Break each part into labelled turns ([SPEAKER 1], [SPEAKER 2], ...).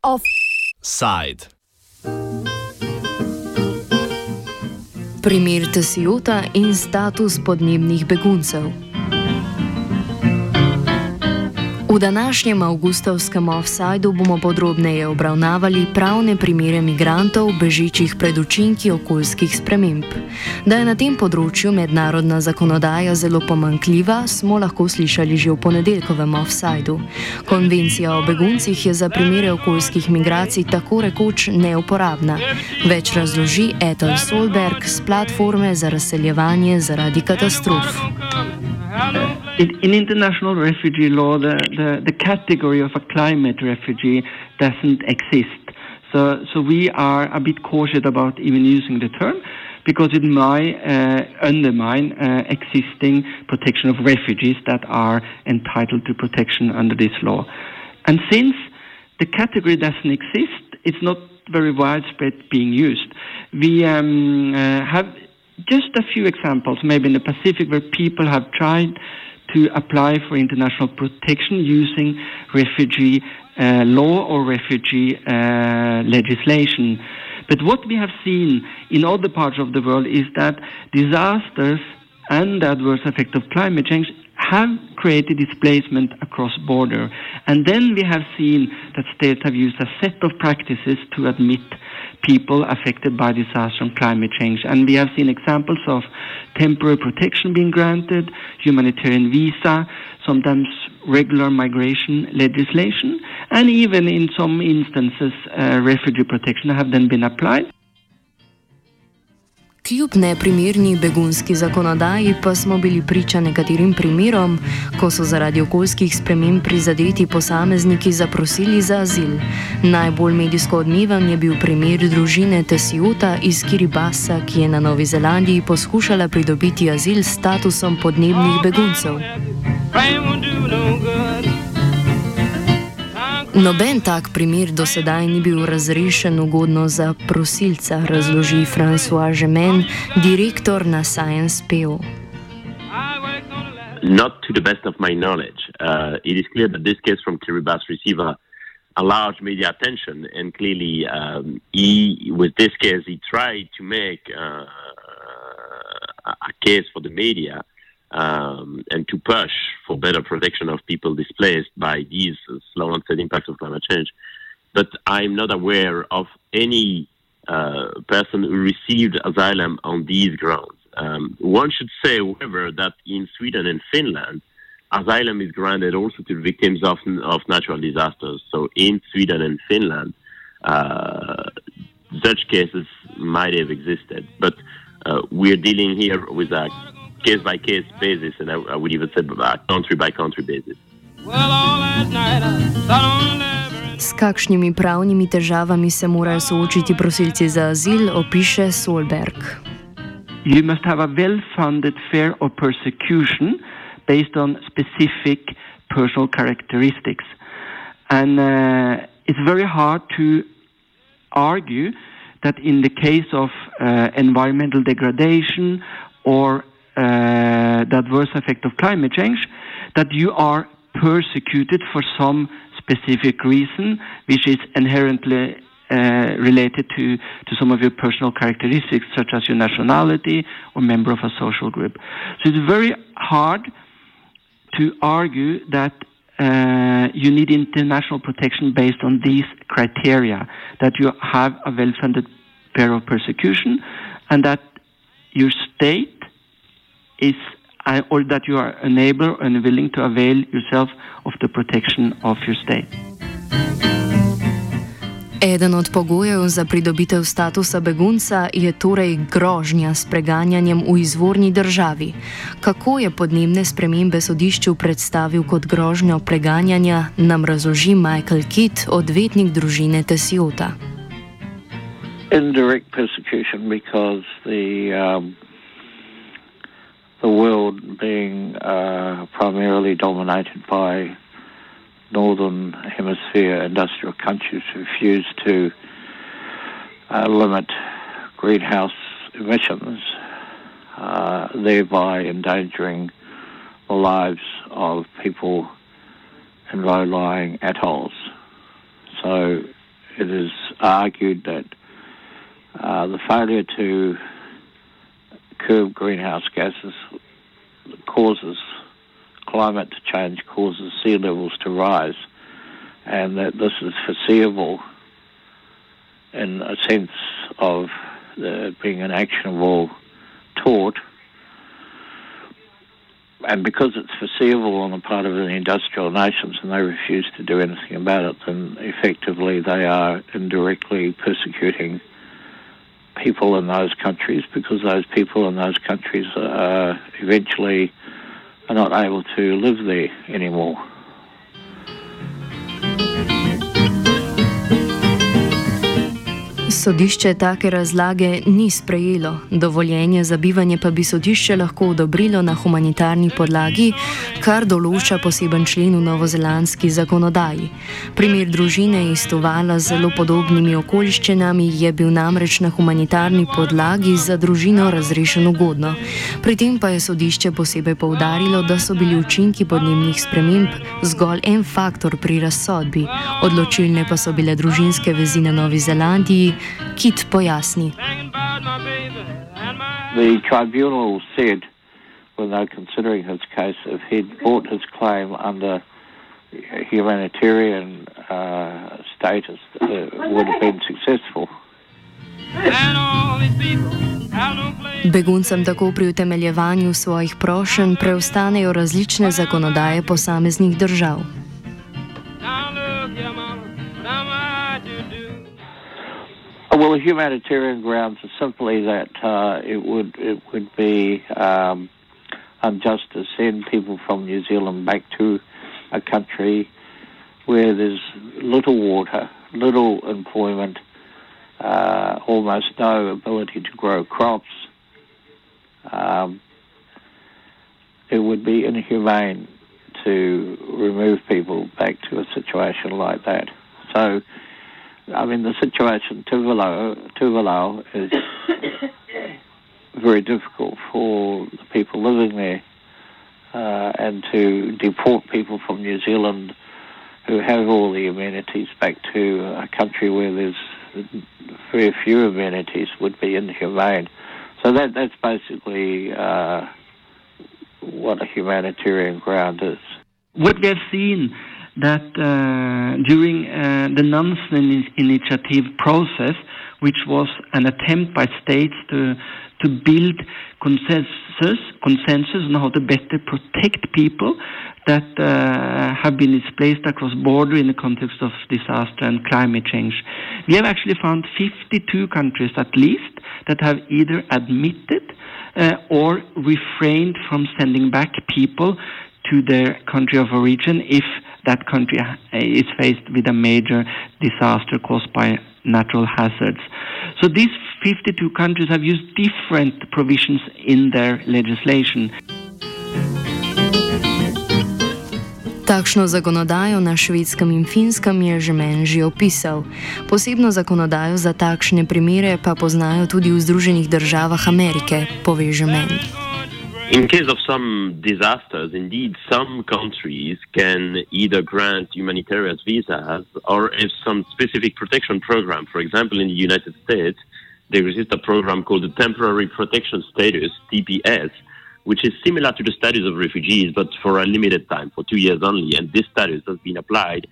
[SPEAKER 1] Offside.
[SPEAKER 2] Primer Tesiota in status podnebnih beguncev. V današnjem avgustovskem offsajdu bomo podrobneje obravnavali pravne primere migrantov, bežičih pred učinki okoljskih sprememb. Da je na tem področju mednarodna zakonodaja zelo pomankljiva, smo lahko slišali že v ponedeljkovem offsajdu. Konvencija o beguncih je za primere okoljskih migracij tako rekoč neuporabna. Več razloži Ethel Solberg z platforme za razseljevanje zaradi katastrof.
[SPEAKER 3] In, in international refugee law, the, the, the, category of a climate refugee doesn't exist. So, so we are a bit cautious about even using the term because it might uh, undermine uh, existing protection of refugees that are entitled to protection under this law. And since the category doesn't exist, it's not very widespread being used. We um, uh, have just a few examples, maybe in the Pacific, where people have tried to apply for international protection using refugee uh, law or refugee uh, legislation. But what we have seen in other parts of the world is that disasters and the adverse effect of climate change have created displacement across border. And then we have seen that states have used a set of practices to admit people affected by disaster and climate change. And we have seen examples of temporary protection being granted, humanitarian visa, sometimes regular migration legislation, and even in some instances, uh, refugee protection have then been applied.
[SPEAKER 2] Kljub neprimerni begunski zakonodaji pa smo bili priča nekaterim primerom, ko so zaradi okoljskih sprememb prizadeti posamezniki zaprosili za azil. Najbolj medijsko odmeven je bil primer družine Tesiota iz Kiribasa, ki je na Novi Zelandiji poskušala pridobiti azil s statusom podnebnih beguncev. Noben tak primer do sedaj ni bil razrešen ugodno za prosilca, razloži François Gemen, direktor na Science PO.
[SPEAKER 4] Not to the best of my knowledge. Uh, it is clear that this case from Kiribati received a, a large media attention, and clearly, um, he, with this case, he tried to make uh, a case for the media um, and to push for better protection of people displaced by these slow onset impacts of climate change. But I'm not aware of any uh, person who received asylum on these grounds. Um, one should say, however, that in Sweden and Finland, asylum is granted also to victims of, of natural disasters. So in Sweden and Finland, uh, such cases might have existed. But uh, we're dealing here with a case by case basis, and I, I would even say country by country basis.
[SPEAKER 2] S kakšnimi pravnimi težavami se morajo soočiti prosilci za azil, opiše Solberg.
[SPEAKER 3] You must have a well-founded fear of persecution based on specific personal characteristics. And uh, it's very hard to argue that in the case of uh, environmental degradation or uh, the adverse effect of climate change, that you are persecuted for some specific reason, which is inherently uh, related to, to some of your personal characteristics, such as your nationality or member of a social group. So it's very hard to argue that uh, you need international protection based on these criteria, that you have a well-funded fear of persecution, and that your state is uh, or that you are unable and willing to avail yourself of the protection of your state.
[SPEAKER 2] Eden od pogojev za pridobitev statusa begunca je torej grožnja s preganjanjem v izvorni državi. Kako je podnebne spremembe sodišču predstavil kot grožnjo preganjanja, nam razloži Michael Kitt, odvetnik družine Tesiota.
[SPEAKER 5] Indirect persecution because the um, being uh, primarily dominated by northern hemisphere industrial countries refuse to uh, limit greenhouse emissions uh, thereby endangering the lives of people in low-lying atolls. So it is argued that uh, the failure to curb greenhouse gases causes climate change, causes sea levels to rise, and that this is foreseeable in a sense of uh, being an actionable tort. And because it's foreseeable on the part of the industrial nations and they refuse to do anything about it, then effectively they are indirectly persecuting people in those countries because those people in those countries are eventually are not able to live there anymore.
[SPEAKER 2] Sodišče take razlage ni sprejelo, dovoljenje za bivanje pa bi sodišče lahko odobrilo na humanitarni podlagi, kar določa poseben člen v novozelandski zakonodaji. Primer družine iz Tovala z zelo podobnimi okoliščinami je bil namreč na humanitarni podlagi za družino razrešen ugodno. Pri tem pa je sodišče posebej poudarilo, da so bili učinki podnebnih sprememb zgolj en faktor pri razsodbi, odločilne pa so bile družinske vezi na Novi Zelandiji. Kit pojasni.
[SPEAKER 5] The tribunal said, when they were considering his case, if he'd brought his claim under humanitarian uh, status, it would have been successful.
[SPEAKER 2] Beguncem tako pri utemeljevanju svojih prošenj preostanejo različne zakonodaje posameznih držav.
[SPEAKER 5] Humanitarian grounds are simply that uh, it would it would be um, unjust to send people from New Zealand back to a country where there's little water, little employment, uh, almost no ability to grow crops. Um, it would be inhumane to remove people back to a situation like that. So I mean, the situation Tuvalu, Tuvalu is very difficult for the people living there, uh, and to deport people from New Zealand who have all the amenities back to a country where there's very few amenities would be inhumane. So that that's basically uh, what a humanitarian ground is.
[SPEAKER 3] What we have seen that uh, during uh, the Nansen initiative process, which was an attempt by states to to build consensus consensus on how to better protect people that uh, have been displaced across border in the context of disaster and climate change. We have actually found 52 countries at least that have either admitted uh, or refrained from sending back people to their country of origin if that country is faced with a major disaster caused by natural hazards. So these 52 countries have used different provisions in their legislation.
[SPEAKER 2] Takšno zakonodajo na švedskem in finskem je že meni že opisal. Posebno zakonodajo za takšne primere pa poznajo tudi v Združenih državah Amerike, pove že meni.
[SPEAKER 4] In case of some disasters, indeed, some countries can either grant humanitarian visas or have some specific protection program. For example, in the United States, there exists a program called the Temporary Protection Status, TPS, which is similar to the status of refugees, but for a limited time, for two years only. And this status has been applied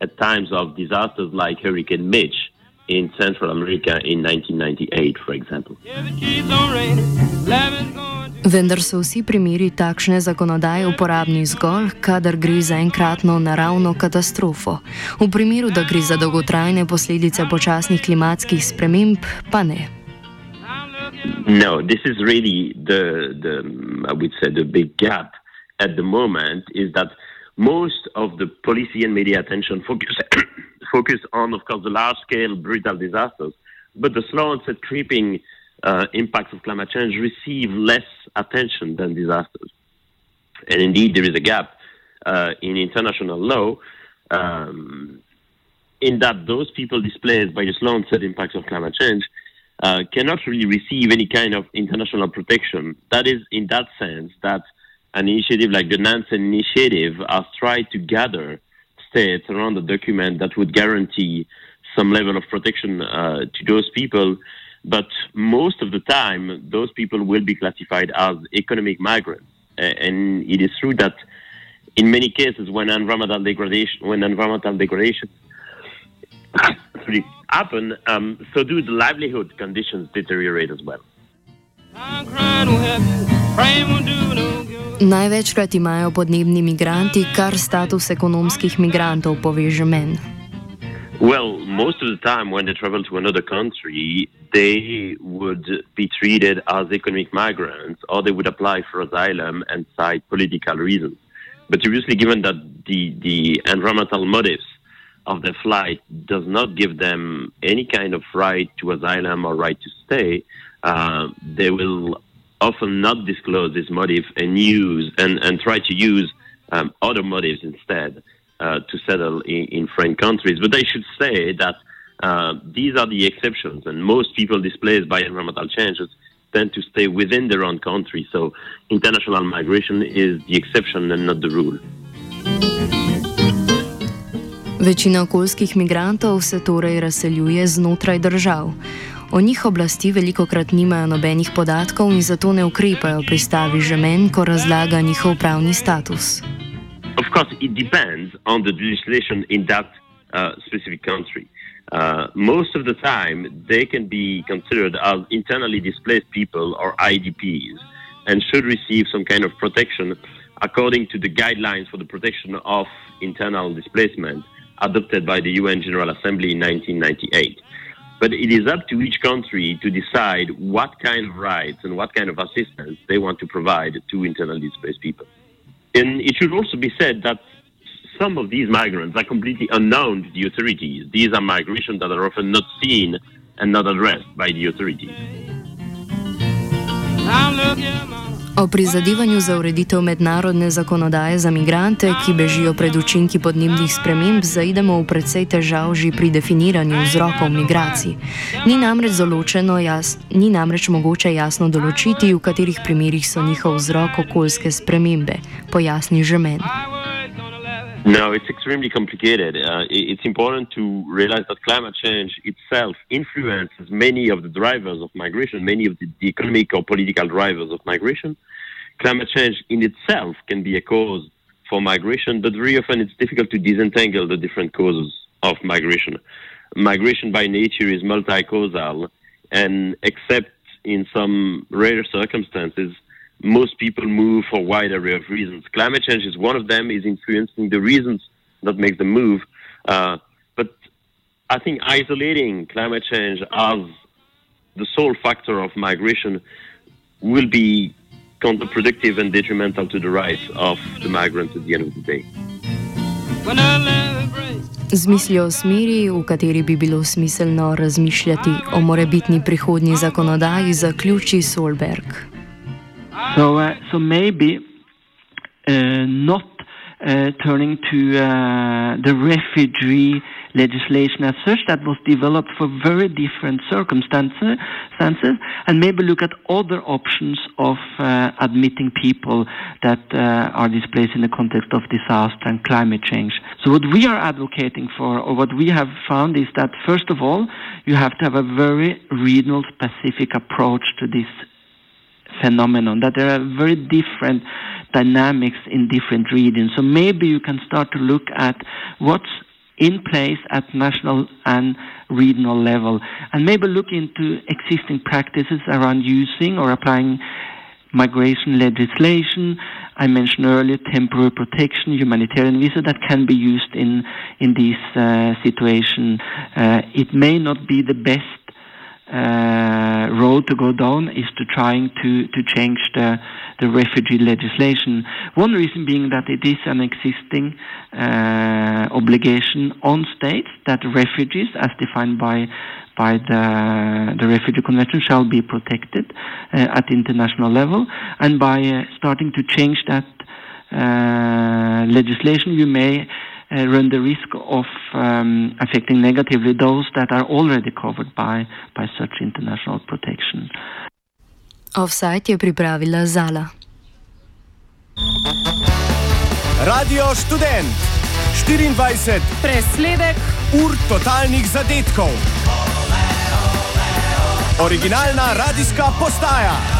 [SPEAKER 4] at times of disasters like Hurricane Mitch in Central America in 1998, for example.
[SPEAKER 2] Vendar so vsi primeri takšne zakonodaje uporabni zgolj, kadar gre za enkratno naravno katastrofo. V primeru, da gre za dolgotrajne posledice počasnih klimatskih sprememb, pa ne.
[SPEAKER 4] No, this is really the, the, I would say, the big gap at the moment is that most of the policy and media attention focus, focus on, of course, the large scale brutal disasters, but the slow onset creeping uh, impacts of climate change receive less attention than disasters. And indeed, there is a gap uh, in international law um, in that those people displaced by the slow onset impacts of climate change uh, cannot really receive any kind of international protection. That is, in that sense, that an initiative like the Nansen Initiative has tried to gather states around a document that would guarantee some level of protection uh, to those people. But most of the time, those people will be classified as economic migrants. And it is true that in many cases, when environmental degradation, when environmental degradation happen, um, so do the livelihood conditions deteriorate as well.
[SPEAKER 2] Največkrat imajo podnebni migranti kar status ekonomskih migrantov, poveže men.
[SPEAKER 4] Well, most of the time when they travel to another country, they would be treated as economic migrants or they would apply for asylum and cite political reasons. But obviously, given that the, the environmental motives of the flight does not give them any kind of right to asylum or right to stay, uh, they will often not disclose this motive and use and, and try to use um, other motives instead uh, to settle in, in, foreign countries. But I should say that uh, these are the exceptions, and most people displaced by environmental changes tend to stay within their own country. So international migration is the exception and not the rule.
[SPEAKER 2] Večina okoljskih migrantov se torej razseljuje znotraj držav. O njih oblasti veliko krat nimajo nobenih podatkov in zato ne ukrepajo, pristavi že men, ko razlaga njihov pravni status.
[SPEAKER 4] Of course, it depends on the legislation in that uh, specific country. Uh, Uh, most of the time, they can be considered as internally displaced people or IDPs and should receive some kind of protection according to the guidelines for the protection of internal displacement adopted by the UN General Assembly in 1998. But it is up to each country to decide what kind of rights and what kind of assistance they want to provide to internally displaced people. And it should also be said that some of these migrants are completely unknown to the authorities. These are migrations that are often not seen and not addressed by the authorities.
[SPEAKER 2] O prizadevanju za ureditev mednarodne zakonodaje za migrante, ki bežijo pred učinki podnebnih sprememb, zaidemo v precej težav že pri definiranju vzrokov migracij. Ni namreč, jas, ni namreč mogoče jasno določiti, v katerih primerjih so njihov vzrok okoljske spremembe, pojasni že meni.
[SPEAKER 4] No, it's extremely complicated. Uh, it's important to realize that climate change itself influences many of the drivers of migration, many of the, the, economic or political drivers of migration. Climate change in itself can be a cause for migration, but very often it's difficult to disentangle the different causes of migration. Migration by nature is multi-causal, and except in some rare circumstances, most people move for a wide array of reasons. Climate change is one of them, is influencing the reasons that make them move. Uh, but I think isolating climate change as the sole factor of migration will be counterproductive and detrimental to the rights of the migrants at the end of the day.
[SPEAKER 2] Z mislijo o smeri, v kateri bi bilo smiselno razmišljati o morebitni prihodnji zakonodaji, zaključi Solberg.
[SPEAKER 3] So, uh, so maybe uh, not uh, turning to the refugee legislation as such that was developed for very different circumstances, and maybe look at other options of uh, admitting people that uh, are displaced in the context of disaster and climate change. So what we are advocating for, or what we have found, is that first of all, you have to have a very regional specific approach to this phenomenon, that there are very different dynamics in different regions. So maybe you can start to look at what's in place at national and regional level, and maybe look into existing practices around using or applying migration legislation. I mentioned earlier temporary protection, humanitarian visa that can be used in in this uh, situation. Uh, it may not be the best uh, road to go down is to trying to, to change the, the refugee legislation. One reason being that it is an existing uh, obligation on states that refugees, as defined by by the, the Refugee Convention, shall be protected uh, at international level, and by uh, starting to change that uh, legislation, you may uh, run the risk of um, affecting negatively those that are already covered by, by such international protection.
[SPEAKER 2] Offside je pripravila Zala.
[SPEAKER 1] Radio študent 24.
[SPEAKER 6] Presledek
[SPEAKER 1] ur totalnih zadetkov. Originalna radijska postaja.